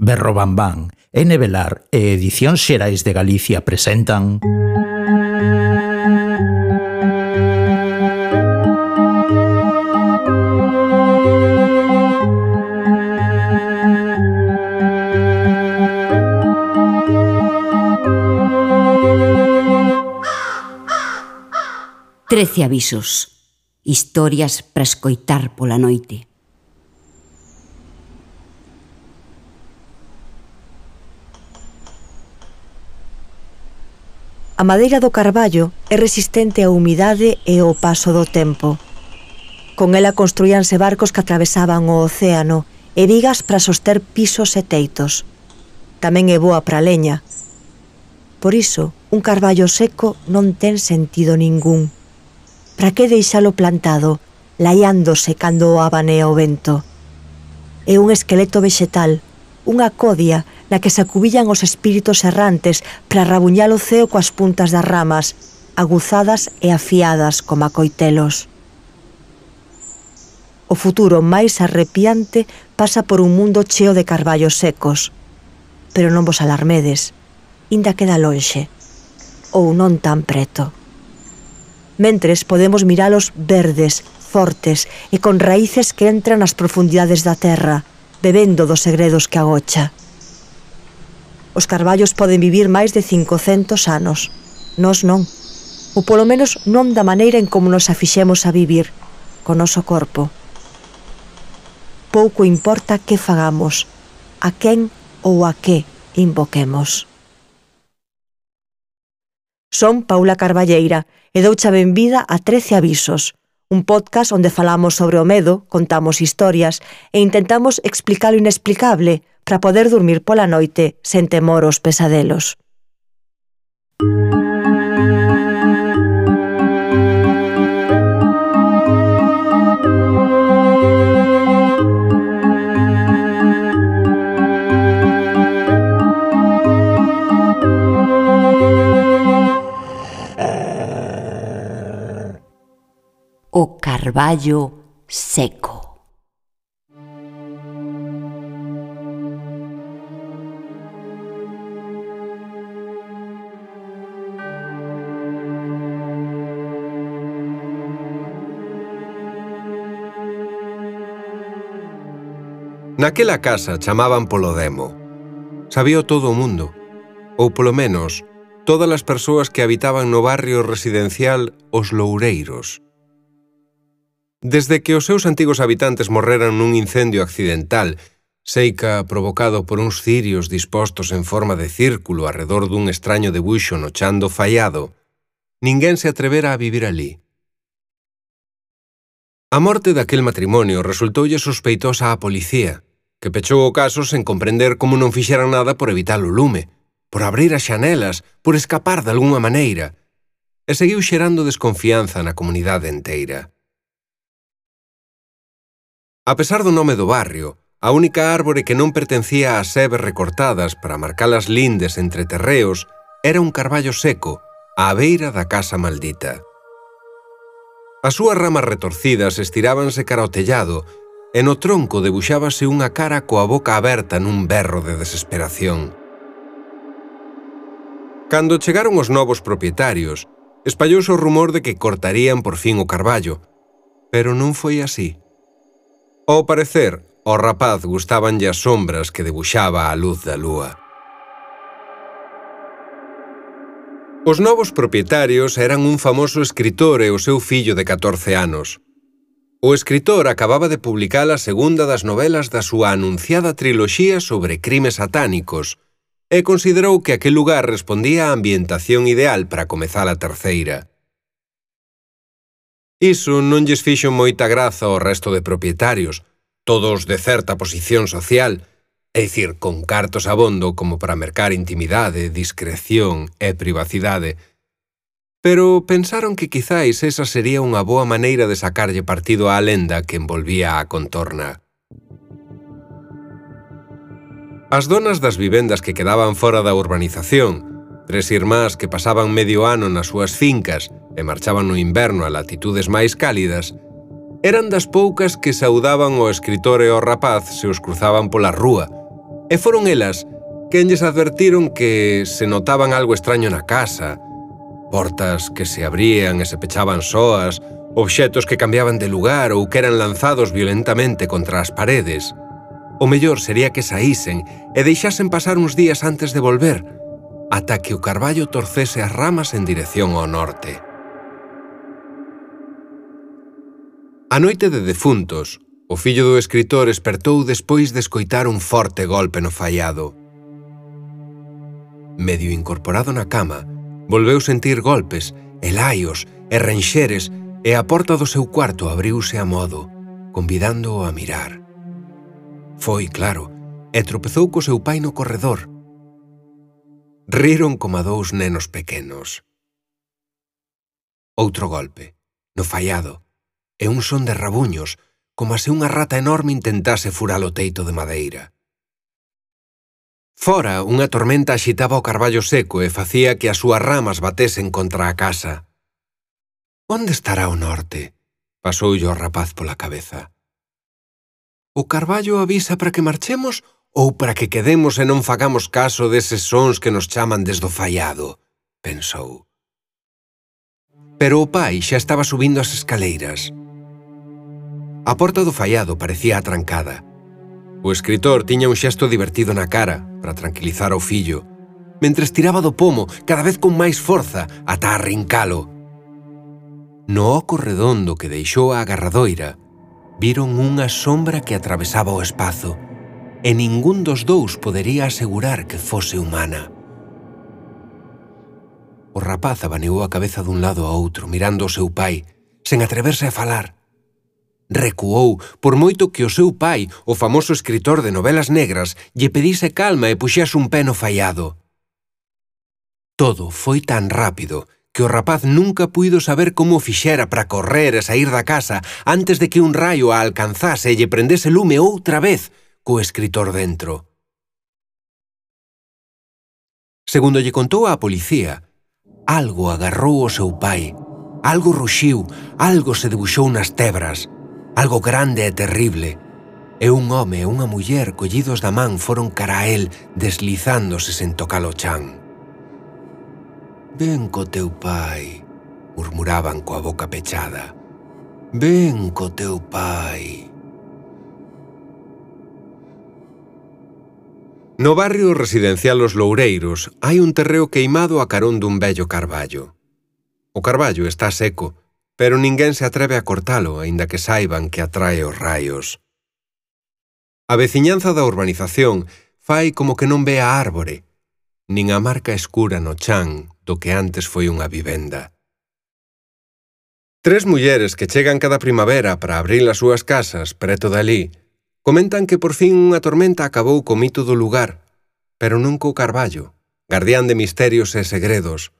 Berro Bambán, N. Velar e Edición Xerais de Galicia presentan... Trece avisos. Historias para escoitar pola noite. A madeira do carballo é resistente á humidade e ao paso do tempo. Con ela construíanse barcos que atravesaban o océano e vigas para soster pisos e teitos. Tamén é boa para leña. Por iso, un carballo seco non ten sentido ningún. Para que deixalo plantado, laiándose cando o abanea o vento? É un esqueleto vexetal, unha codia na que sacubillan os espíritos errantes para rabuñar o ceo coas puntas das ramas, aguzadas e afiadas como coitelos. O futuro máis arrepiante pasa por un mundo cheo de carballos secos. Pero non vos alarmedes, inda queda lonxe, ou non tan preto. Mentres podemos miralos verdes, fortes e con raíces que entran nas profundidades da terra, bebendo dos segredos que agocha. Os carballos poden vivir máis de 500 anos. Nos non. Ou polo menos non da maneira en como nos afixemos a vivir, co noso corpo. Pouco importa que fagamos, a quen ou a que invoquemos. Son Paula Carballeira e doucha benvida a 13 avisos, un podcast onde falamos sobre o medo, contamos historias e intentamos explicar o inexplicable para poder dormir pola noite sen temor aos pesadelos. o carballo seco. Naquela casa chamaban polo demo. Sabío todo o mundo, ou polo menos, todas as persoas que habitaban no barrio residencial Os Loureiros, Desde que os seus antigos habitantes morreran nun incendio accidental, seica provocado por uns cirios dispostos en forma de círculo arredor dun extraño debuxo no chan do fallado, ninguén se atrevera a vivir alí. A morte daquel matrimonio resultoulle sospeitosa á policía, que pechou o caso sen comprender como non fixeran nada por evitar o lume, por abrir as xanelas, por escapar de algunha maneira, e seguiu xerando desconfianza na comunidade enteira. A pesar do nome do barrio, a única árbore que non pertencía ás sebes recortadas para marcar as lindes entre terreos era un carballo seco, á beira da casa maldita. As súas ramas retorcidas estirábanse cara ao tellado e no tronco debuxábase unha cara coa boca aberta nun berro de desesperación. Cando chegaron os novos propietarios, espallouse o rumor de que cortarían por fin o carballo, pero non foi así. Ao parecer, ao rapaz gustábanlle as sombras que debuxaba a luz da lúa. Os novos propietarios eran un famoso escritor e o seu fillo de 14 anos. O escritor acababa de publicar a segunda das novelas da súa anunciada triloxía sobre crimes satánicos e considerou que aquel lugar respondía á ambientación ideal para comezar a terceira. Iso non lles fixo moita graza ao resto de propietarios, todos de certa posición social, é dicir, con cartos abondo como para mercar intimidade, discreción e privacidade. Pero pensaron que quizáis esa sería unha boa maneira de sacarlle partido á lenda que envolvía a contorna. As donas das vivendas que quedaban fora da urbanización Tres irmás que pasaban medio ano nas súas fincas e marchaban no inverno a latitudes máis cálidas, eran das poucas que saudaban o escritor e o rapaz se os cruzaban pola rúa, e foron elas quen lles advertiron que se notaban algo extraño na casa, portas que se abrían e se pechaban soas, obxetos que cambiaban de lugar ou que eran lanzados violentamente contra as paredes. O mellor sería que saísen e deixasen pasar uns días antes de volver, ata que o carballo torcese as ramas en dirección ao norte. A noite de defuntos, o fillo do escritor espertou despois de escoitar un forte golpe no fallado. Medio incorporado na cama, volveu sentir golpes, e laios, e renxeres, e a porta do seu cuarto abriuse a modo, convidándoo a mirar. Foi, claro, e tropezou co seu pai no corredor, Riron como dous nenos pequenos. Outro golpe, no fallado, e un son de rabuños, como se unha rata enorme intentase furar o teito de madeira. Fora, unha tormenta axitaba o carballo seco e facía que as súas ramas batesen contra a casa. Onde estará o norte? Pasoulle o rapaz pola cabeza. O carballo avisa para que marchemos ou para que quedemos e non fagamos caso deses sons que nos chaman desde o fallado, pensou. Pero o pai xa estaba subindo as escaleiras. A porta do fallado parecía atrancada. O escritor tiña un xesto divertido na cara para tranquilizar ao fillo, mentres tiraba do pomo cada vez con máis forza ata arrincalo. No oco redondo que deixou a agarradoira, viron unha sombra que atravesaba o espazo e ningún dos dous podería asegurar que fose humana. O rapaz abaneou a cabeza dun lado a outro, mirando o seu pai, sen atreverse a falar. Recuou, por moito que o seu pai, o famoso escritor de novelas negras, lle pedise calma e puxase un pé no fallado. Todo foi tan rápido que o rapaz nunca puido saber como fixera para correr e sair da casa antes de que un raio a alcanzase e lle prendese lume outra vez, co escritor dentro. Segundo lle contou á policía, algo agarrou o seu pai, algo ruxiu, algo se debuxou nas tebras, algo grande e terrible. E un home e unha muller collidos da man foron cara a él deslizándose sen tocar o chan. Ven co teu pai, murmuraban coa boca pechada. Ven co teu pai. No barrio residencial Os Loureiros hai un terreo queimado a carón dun vello carballo. O carballo está seco, pero ninguén se atreve a cortalo, aínda que saiban que atrae os raios. A veciñanza da urbanización fai como que non ve a árbore, nin a marca escura no chan do que antes foi unha vivenda. Tres mulleres que chegan cada primavera para abrir as súas casas preto dali Comentan que por fin unha tormenta acabou co mito do lugar, pero non co Carballo, guardián de misterios e segredos.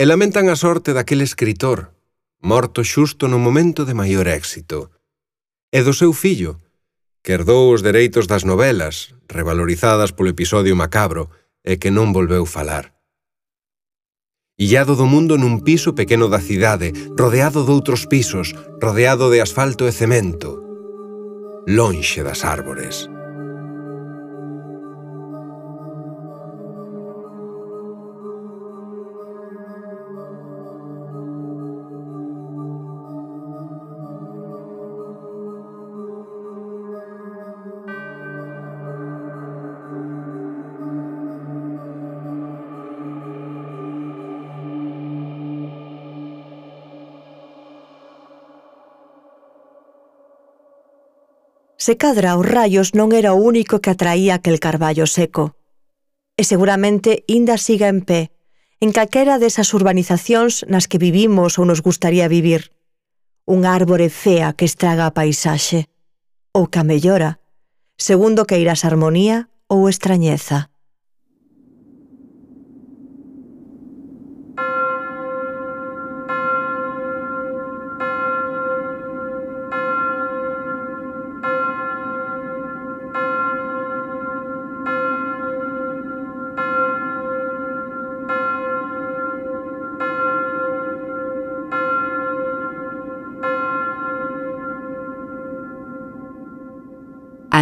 E lamentan a sorte daquel escritor, morto xusto no momento de maior éxito, e do seu fillo, que herdou os dereitos das novelas, revalorizadas polo episodio macabro, e que non volveu falar. Illado do mundo nun piso pequeno da cidade, rodeado doutros pisos, rodeado de asfalto e cemento, lonxe das árbores. Se cadra os rayos non era o único que atraía aquel carballo seco. E seguramente inda siga en pé, en calquera desas urbanizacións nas que vivimos ou nos gustaría vivir. Un árbore fea que estraga a paisaxe. Ou que a mellora, segundo que irás armonía ou extrañeza.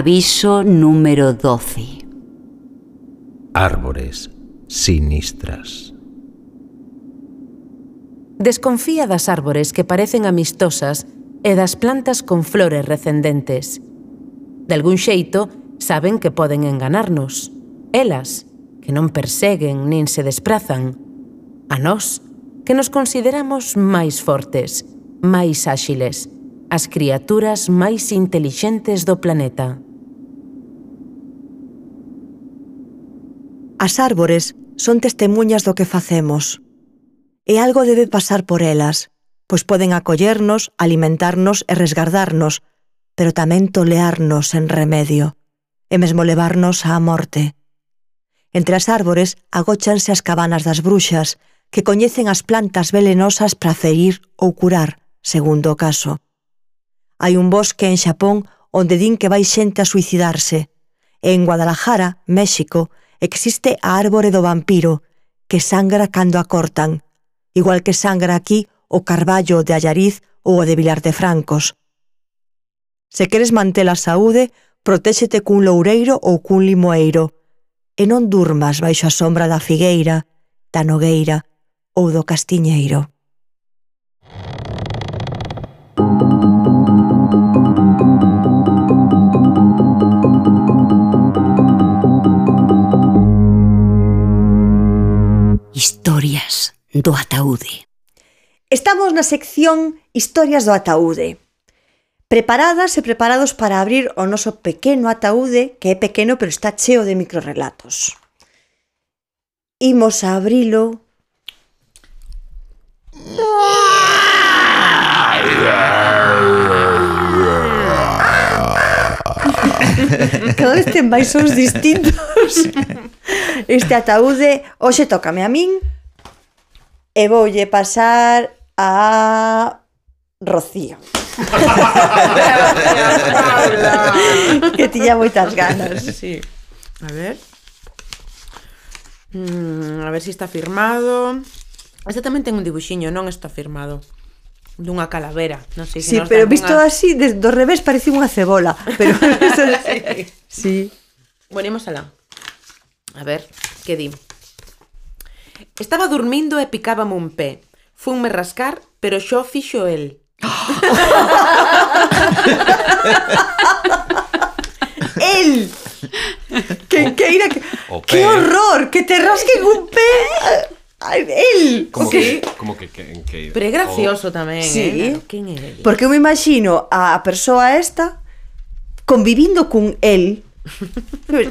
Aviso número 12. Árbores sinistras. Desconfía das árbores que parecen amistosas e das plantas con flores recendentes. De algún xeito, saben que poden enganarnos. Elas, que non perseguen nin se desprazan. A nós, que nos consideramos máis fortes, máis áxiles, as criaturas máis intelixentes do planeta. As árbores son testemunhas do que facemos. E algo debe pasar por elas, pois poden acollernos, alimentarnos e resgardarnos, pero tamén tolearnos en remedio, e mesmo levarnos á morte. Entre as árbores agóchanse as cabanas das bruxas, que coñecen as plantas velenosas para ferir ou curar, segundo o caso. Hai un bosque en Xapón onde din que vai xente a suicidarse, e en Guadalajara, México, existe a árbore do vampiro, que sangra cando a cortan, igual que sangra aquí o carballo de Allariz ou o de Vilar de Francos. Se queres manter a saúde, protéxete cun loureiro ou cun limoeiro, e non durmas baixo a sombra da figueira, da nogueira ou do castiñeiro. Historias do ataúde. Estamos na sección Historias do ataúde. Preparadas e preparados para abrir o noso pequeno ataúde, que é pequeno pero está cheo de microrelatos. Imos a abrilo. Cada vez ten máis sons distintos. este ataúde. Hoxe tócame a min e voulle pasar a Rocío. que tiña moitas ganas, sí. A ver. Mm, a ver se si está firmado. Este tamén ten un dibuxiño, non está firmado dunha calavera, non sei se si sí, pero visto unha... así, de, do revés parece unha cebola, pero sí. sí. Bueno, imos alá. A ver, que di? Estaba dormindo e picábame un pé. Funme rascar, pero xo fixo el. el! Que, que ira que... Pé. Que horror, que te rasquen un pé. Ay, El, Como que, como que, que, en que Pero é gracioso tamén, Sí. eh? Quen é? Porque eu me imagino a persoa esta convivindo cun el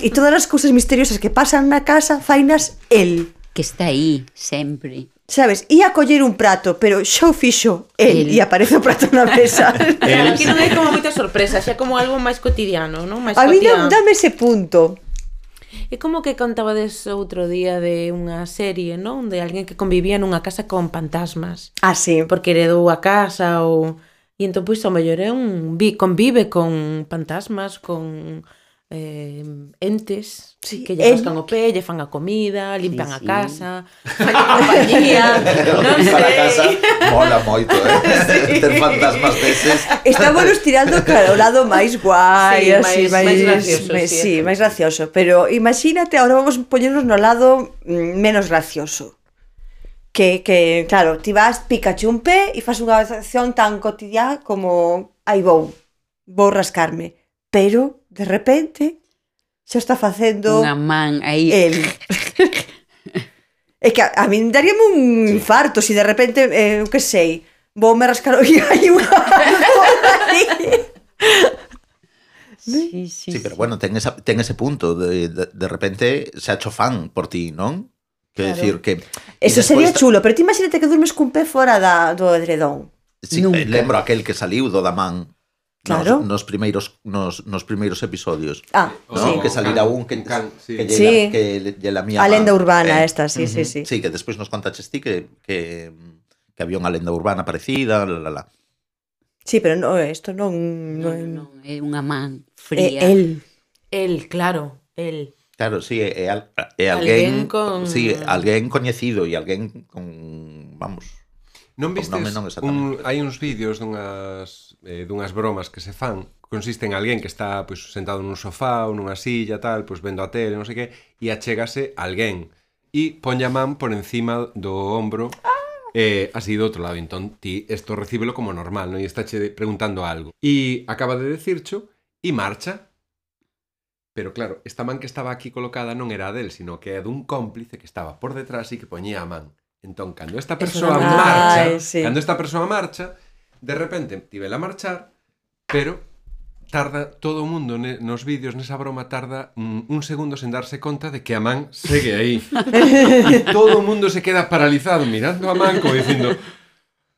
E todas as cousas misteriosas que pasan na casa fainas el. Que está aí, sempre. Sabes, ia coller un prato, pero xa o fixo el, el. e aparece o prato na mesa. claro, aquí non é como moita sorpresa, xa como algo máis cotidiano, non? Máis a mí non dame ese punto. É como que contabades outro día de unha serie, non? De alguén que convivía nunha casa con fantasmas. Ah, sí. Porque heredou a casa ou... E entón, pois, ao mellor é un... convive con fantasmas, con eh, entes sí, que lle rascan o pé, lle fan a comida, limpan sí, sí. a casa, fan a compañía, non sei. A casa mola moito, eh? Sí. Ter fantasmas deses. Estámonos tirando cara o lado máis guai, sí, así, máis, máis, máis gracioso, me, sí, máis gracioso, pero imagínate, agora vamos poñernos no lado mm, menos gracioso. Que, que claro, ti vas, picache un pé e fas unha acción tan cotidiana como aí vou, vou rascarme, pero de repente xa está facendo unha man aí el É que a, a min daríame un infarto se si de repente, eh, eu que sei, vou me rascar o hai unha... Sí, sí, sí, pero bueno, ten, esa, ten ese punto de, de, de repente se ha hecho fan por ti, non? Quero claro. decir que... Eso sería chulo, pero ti imagínate que durmes cun pé fora da, do edredón. Sí, Nunca. lembro aquel que saliu do da man Claro. Nos, nos primeiros nos, nos primeiros episodios. Ah, no? sí. que salira un que can, sí. que, sí. Que lle la mía. A lenda urbana eh. esta, sí, uh -huh. sí, sí. Sí, que despois nos contaches ti que que que había unha lenda urbana parecida, la la la. Sí, pero no, isto non non, non, non é unha man eh, fría. El. El, claro, el. Claro, sí, é, é, é alguén, alguén con... sí, alguén coñecido e alguén con, vamos, Non vistes nome, non un, hai uns vídeos dunhas eh, dunhas bromas que se fan consiste en alguén que está pois, pues, sentado nun sofá ou nunha silla tal, pois pues, vendo a tele, non sei que, e achégase alguén e ponlle a man por encima do ombro eh, así do outro lado. Entón, ti isto recíbelo como normal, non? E estáche preguntando algo. E acaba de decircho e marcha. Pero claro, esta man que estaba aquí colocada non era a del, sino que é dun cómplice que estaba por detrás e que poñía a man. Entón, cando esta persoa Eso, marcha, sí. cando esta persoa marcha, de repente tivela marchar, pero tarda todo o mundo ne, nos vídeos nesa broma tarda mm, un segundo sen darse conta de que a man segue aí. e todo o mundo se queda paralizado mirando a man como dicindo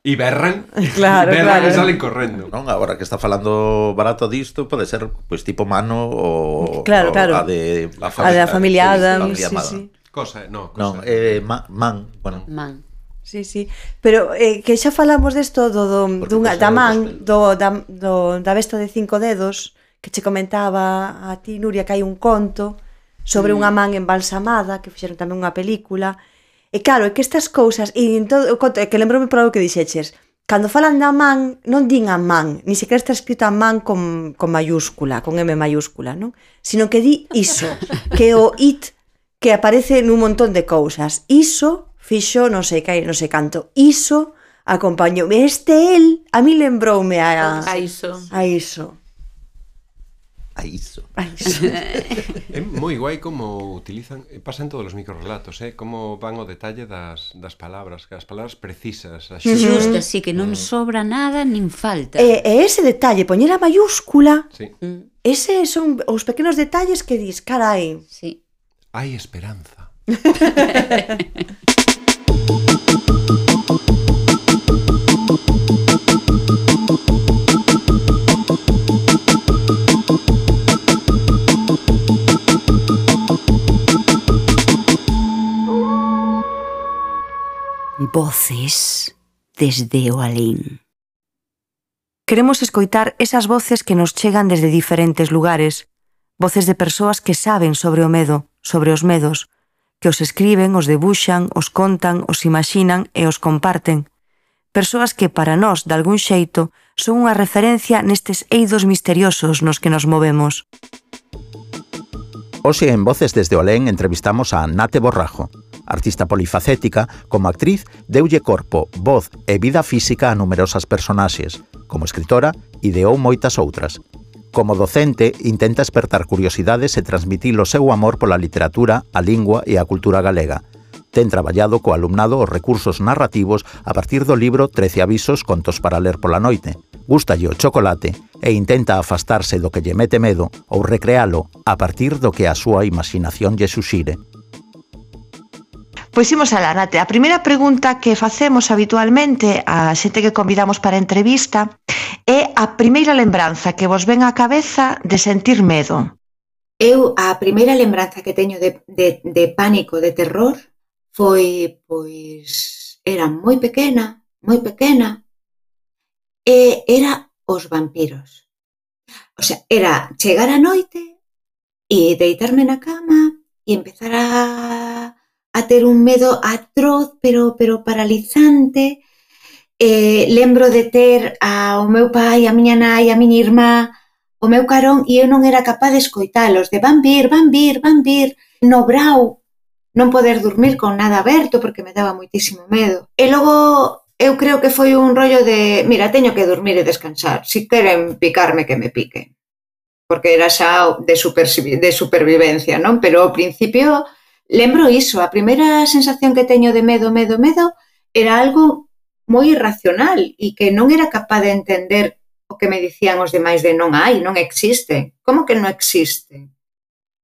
E berran, claro, berran claro. e salen correndo. Non, agora que está falando barato disto, pode ser pois pues, tipo mano ou claro, o, claro. a de a, familia, a de a familia Adams, sí, sí. Cosa, no, cosa. Non, eh, man, man, bueno. Man. Sí, sí. Pero eh, que xa falamos desto do, do Porque dunha da eh, man, eh. do, da, do, da besta de cinco dedos, que che comentaba a ti, Nuria, que hai un conto sobre unha man embalsamada, que fixeron tamén unha película. E claro, é que estas cousas, e en todo, conto, é que lembro-me para que dixeches, cando falan da man, non din a man, ni sequera está escrito a man con, con mayúscula, con M mayúscula, non? Sino que di iso, que o it que aparece nun montón de cousas. Iso fixo non sei que non sei canto. Iso acompañoume. Este el a mí lembroume a, a iso. A iso. A iso. A iso. é moi guai como utilizan, eh, pasa en todos os microrelatos, eh, como van o detalle das, das palabras, que as palabras precisas, as xustas, así que non eh. sobra nada nin falta. E, e ese detalle, poñer a mayúscula, sí. Mm. ese son os pequenos detalles que dis, carai. Sí. Hai esperanza. Voces desde o alén. Queremos escoitar esas voces que nos chegan desde diferentes lugares, voces de persoas que saben sobre o sobre os medos, que os escriben, os debuxan, os contan, os imaxinan e os comparten. Persoas que para nós, de algún xeito, son unha referencia nestes eidos misteriosos nos que nos movemos. Hoxe en Voces desde Olén entrevistamos a Nate Borrajo, artista polifacética, como actriz deulle corpo, voz e vida física a numerosas personaxes. Como escritora, ideou moitas outras, Como docente, intenta espertar curiosidades e transmitir o seu amor pola literatura, a lingua e a cultura galega. Ten traballado co alumnado os recursos narrativos a partir do libro 13 avisos contos para ler pola noite. Gústalle o chocolate e intenta afastarse do que lle mete medo ou recrealo a partir do que a súa imaginación lle suxire. Pois imos alá, Nate. A primeira pregunta que facemos habitualmente a xente que convidamos para a entrevista é a primeira lembranza que vos ven á cabeza de sentir medo. Eu a primeira lembranza que teño de, de, de pánico, de terror, foi, pois, era moi pequena, moi pequena, e era os vampiros. O sea, era chegar a noite e deitarme na cama e empezar a a ter un medo atroz, pero, pero paralizante. Eh, lembro de ter ao meu pai, a miña nai, a miña irmá, o meu carón e eu non era capaz de escoitalos, de van vir, van vir, van vir, no brau, non poder dormir con nada aberto porque me daba moitísimo medo. E logo eu creo que foi un rollo de, mira, teño que dormir e descansar, si queren picarme que me piquen porque era xa de, supervi de supervivencia, non? Pero ao principio Lembro iso, a primeira sensación que teño de medo, medo, medo, era algo moi irracional e que non era capaz de entender o que me dicían os demais de non hai, non existe. Como que non existe?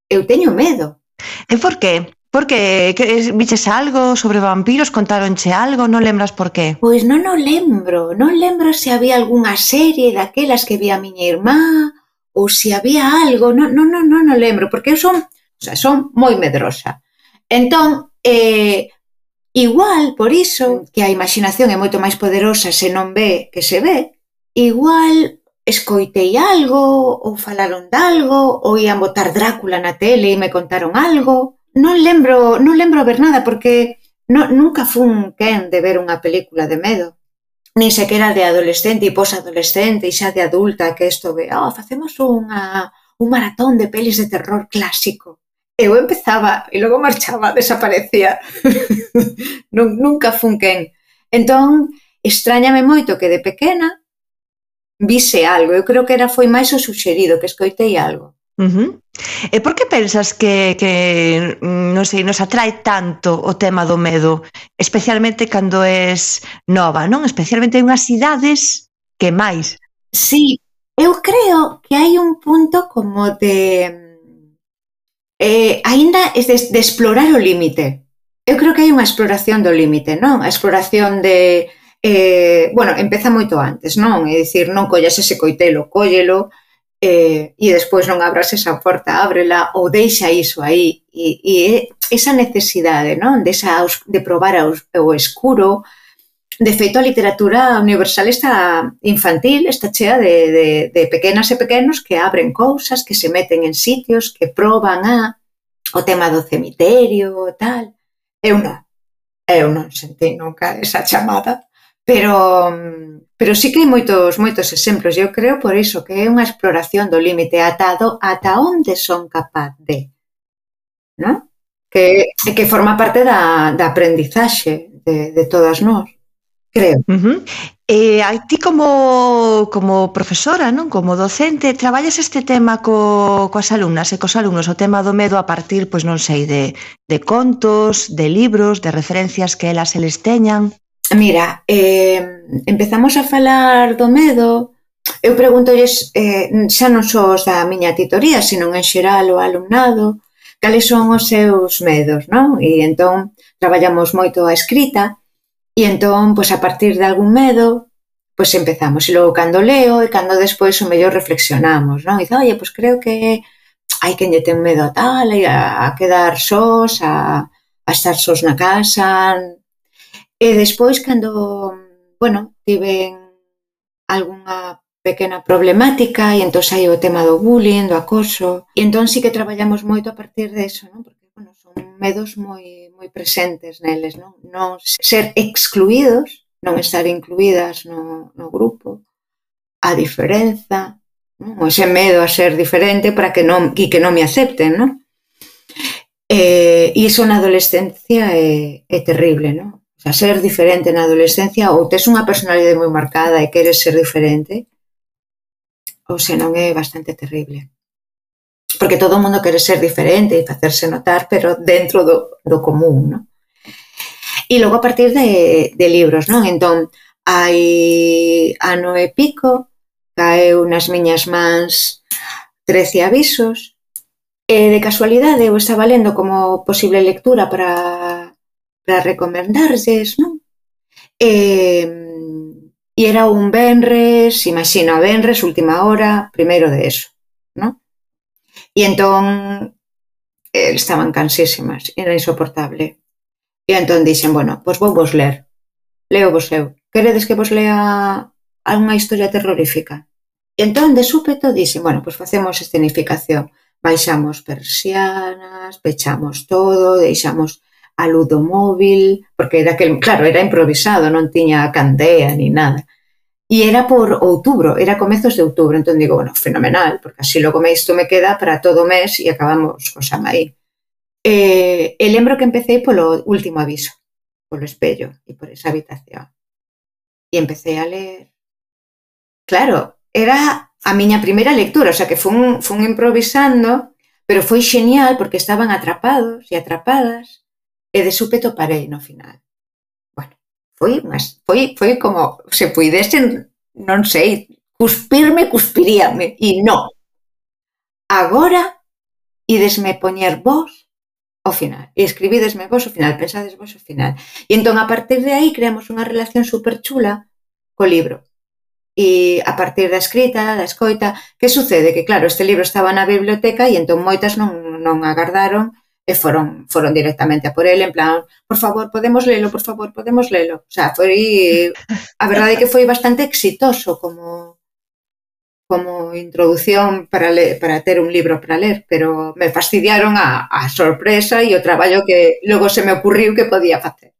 Eu teño medo. E por qué? Porque que, viches algo sobre vampiros, contáronche algo, non lembras por qué? Pois non o lembro, non lembro se había algunha serie daquelas que vi a miña irmá ou se había algo, non, non, non, non, o lembro, porque eu son, o sea, son moi medrosa. Entón, eh, igual, por iso, que a imaginación é moito máis poderosa se non ve que se ve, igual escoitei algo, ou falaron de algo, ou ian botar Drácula na tele e me contaron algo. Non lembro, non lembro ver nada porque no, nunca fun quen de ver unha película de medo. Nin sequera de adolescente e posadolescente e xa de adulta que isto ve, oh, facemos unha, un maratón de pelis de terror clásico eu empezaba e logo marchaba, desaparecía. non, nunca funquen. Entón, extrañame moito que de pequena vise algo. Eu creo que era foi máis o suxerido, que escoitei algo. Uh -huh. E por que pensas que, que mm, non sei, nos atrae tanto o tema do medo, especialmente cando es nova, non? Especialmente en unhas cidades que máis. Sí, eu creo que hai un punto como de eh, aínda es de, de explorar o límite. Eu creo que hai unha exploración do límite, non? A exploración de, eh, bueno, empeza moito antes, non? É dicir, non collas ese coitelo, cóllelo, eh, e despois non abras esa porta, ábrela ou deixa iso aí. E, e esa necesidade, non? De, esa, de probar o, o escuro, De feito, a literatura universal está infantil, está chea de, de, de pequenas e pequenos que abren cousas, que se meten en sitios, que proban a o tema do cemiterio, tal. Eu non. Eu non senti nunca esa chamada, pero pero sí que hai moitos moitos exemplos. Eu creo por iso que é unha exploración do límite atado ata onde son capaz de. ¿no? Que, que forma parte da, da aprendizaxe de, de todas nós creo. Uh -huh. E a ti como, como profesora, non como docente, traballas este tema co, coas alumnas e cos alumnos, o tema do medo a partir, pois non sei, de, de contos, de libros, de referencias que elas eles teñan? Mira, eh, empezamos a falar do medo, eu preguntolles, eh, xa non só os da miña titoría, sino en xeral o alumnado, cales son os seus medos, non? E entón traballamos moito a escrita, E entón, pois a partir de algún medo, pois empezamos. E logo cando leo e cando despois o mellor reflexionamos, non? E dice, oye, pois creo que hai quen lle ten medo a tal, a, a quedar sós, a, a estar sós na casa. E despois, cando, bueno, tiven algunha pequena problemática e entón hai o tema do bullying, do acoso. E entón sí que traballamos moito a partir de eso, non? Porque, bueno, son medos moi moi presentes neles, non? Non ser excluídos, non estar incluídas no, no grupo, a diferenza, non? O ese medo a ser diferente para que non, e que non me acepten, non? Eh, iso na adolescencia é, é terrible, non? O sea, ser diferente na adolescencia ou tes unha personalidade moi marcada e queres ser diferente, ou se non é bastante terrible porque todo o mundo quere ser diferente e facerse notar, pero dentro do, do común, non? E logo a partir de, de libros, non? Entón, hai ano e pico, caeu nas miñas mans 13 avisos, e de casualidade eu estaba lendo como posible lectura para, para recomendarlles, non? E, e era un venres, imagino, a venres, última hora, primeiro de eso. E entón eh, estaban cansísimas, era insoportable. E entón dixen, bueno, pois vou vos ler. Leo vos eu. Queredes que vos lea algunha historia terrorífica? E entón, de súpeto, dixen, bueno, pois facemos escenificación. Baixamos persianas, pechamos todo, deixamos a luz do móvil, porque era que, claro, era improvisado, non tiña candea ni nada. E era por outubro, era comezos de outubro. Entón digo, bueno, fenomenal, porque así logo me isto me queda para todo o mes e acabamos co Samaí. Eh, e lembro que empecé polo último aviso, polo espello e por esa habitación. E empecé a ler. Claro, era a miña primeira lectura, o sea que fun, fun improvisando, pero foi xenial porque estaban atrapados e atrapadas e de súpeto parei no final foi, mas foi, foi como se puidesen, non sei, cuspirme, cuspiríame, e non. Agora, idesme poñer vos ao final, e escribidesme vos ao final, pensades vos ao final. E entón, a partir de aí, creamos unha relación super chula co libro. E a partir da escrita, da escoita, que sucede? Que claro, este libro estaba na biblioteca e entón moitas non, non agardaron e foron, foron directamente a por ele en plan, por favor, podemos lelo, por favor, podemos lelo. O sea, foi a verdade é que foi bastante exitoso como como introdución para le, para ter un libro para ler, pero me fastidiaron a, a sorpresa e o traballo que logo se me ocurriu que podía facer.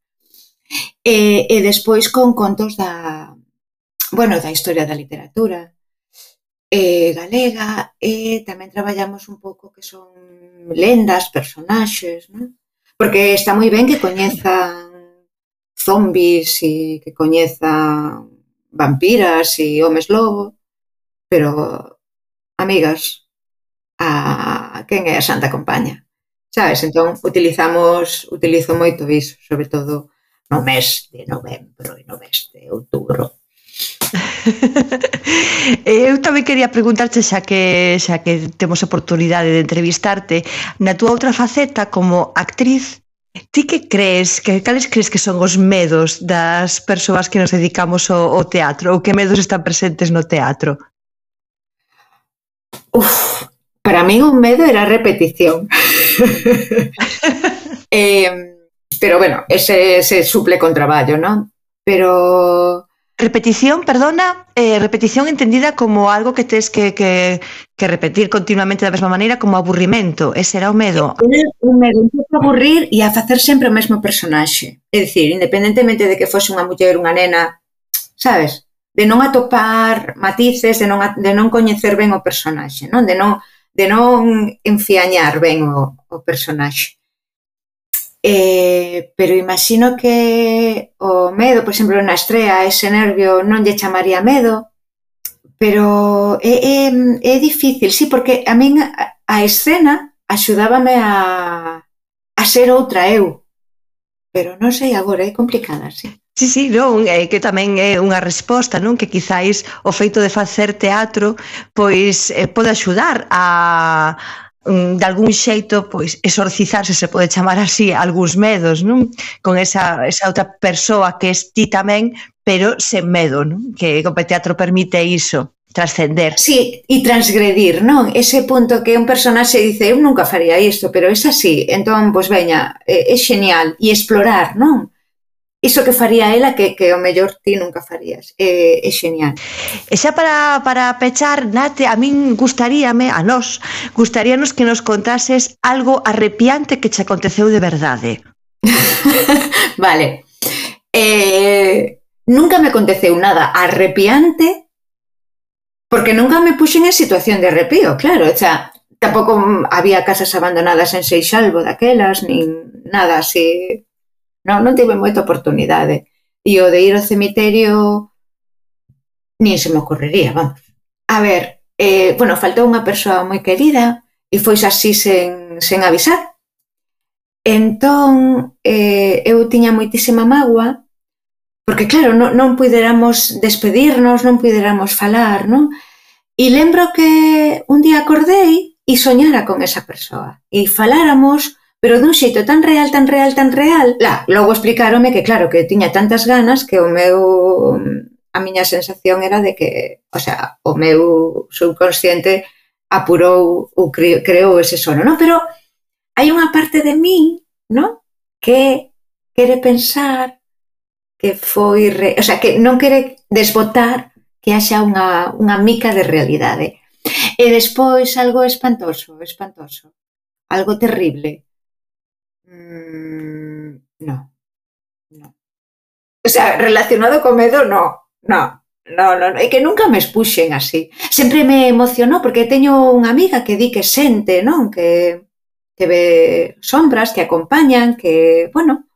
E, eh, e despois con contos da, bueno, da historia da literatura, eh, galega e tamén traballamos un pouco que son lendas, personaxes, non? Porque está moi ben que coñezan zombies e que coñezan vampiras e homes lobo, pero, amigas, a quen é a Santa Compaña? Sabes? Entón, utilizamos, utilizo moito iso, sobre todo no mes de novembro e no mes de outubro. Eu tamén quería preguntarte xa que xa que temos oportunidade de entrevistarte na túa outra faceta como actriz Ti que crees, que cales crees que son os medos das persoas que nos dedicamos ao, ao teatro ou que medos están presentes no teatro? Uf, para min un medo era a repetición. eh, pero bueno, ese se suple con traballo, non? Pero Repetición, perdona, eh, repetición entendida como algo que tens que, que, que repetir continuamente da mesma maneira como aburrimento, ese era o medo. O medo a aburrir e a facer sempre o mesmo personaxe. É dicir, independentemente de que fose unha muller, unha nena, sabes? De non atopar matices, de non, de non coñecer ben o personaxe, non? De non, de non enfiañar ben o, o personaxe. Eh, pero imagino que o medo, por exemplo, na estrea, ese nervio non lle chamaría medo, pero é, é, é difícil, sí, porque a min a, a escena axudábame a, a ser outra eu, pero non sei agora, é complicada, sí. Sí, sí, non, é eh, que tamén é unha resposta, non? Que quizáis o feito de facer teatro pois eh, pode axudar a Mm, de algún xeito pois exorcizar se se pode chamar así algúns medos, non? Con esa, esa outra persoa que es ti tamén, pero sen medo, non? Que o teatro permite iso trascender. Sí, e transgredir, non? Ese punto que un personaxe dice, eu nunca faría isto, pero es así, entón, pois veña, é, é xenial, e explorar, non? iso que faría ela que, que o mellor ti nunca farías. É, é xenial. E xa para, para pechar, Nate, a min gustaríame, a nós, gustaríanos que nos contases algo arrepiante que che aconteceu de verdade. vale. Eh, nunca me aconteceu nada arrepiante porque nunca me puxen en situación de arrepío, claro, o sea, tampouco había casas abandonadas en Seixalvo daquelas, nin nada así Non, non tive moita oportunidade. E o de ir ao cemiterio nin se me ocorrería, vamos. A ver, eh, bueno, faltou unha persoa moi querida e foi así sen, sen avisar. Entón, eh, eu tiña moitísima mágoa porque claro, non, non puderamos despedirnos, non puderamos falar, non? E lembro que un día acordei e soñara con esa persoa. E faláramos pero dun xeito tan real, tan real, tan real. la, logo explicarome que claro que tiña tantas ganas que o meu a miña sensación era de que, o sea, o meu subconsciente apurou ou creou ese sono, non? Pero hai unha parte de min, non? Que quere pensar que foi, re... o sea, que non quere desbotar que haxa unha, unha mica de realidade. E despois algo espantoso, espantoso, algo terrible, no, no. O sea, relacionado co medo, no, no. No, no, no, é que nunca me expuxen así. Sempre me emocionou porque teño unha amiga que di que sente, non? Que, que ve sombras, que acompañan, que, bueno,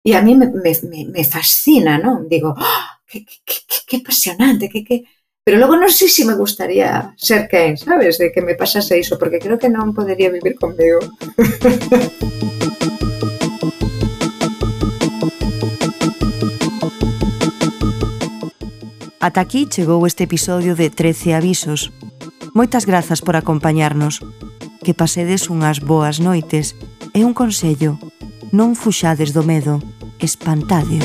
e a mí me, me, me fascina, non? Digo, oh, que, que, que, que apasionante, que, que... Pero logo non sei se me gustaría ser quen, sabes? De que me pasase iso, porque creo que non podería vivir conmigo. Ata aquí chegou este episodio de 13 avisos. Moitas grazas por acompañarnos. Que pasedes unhas boas noites e un consello: non fuxades do medo, espantadeo.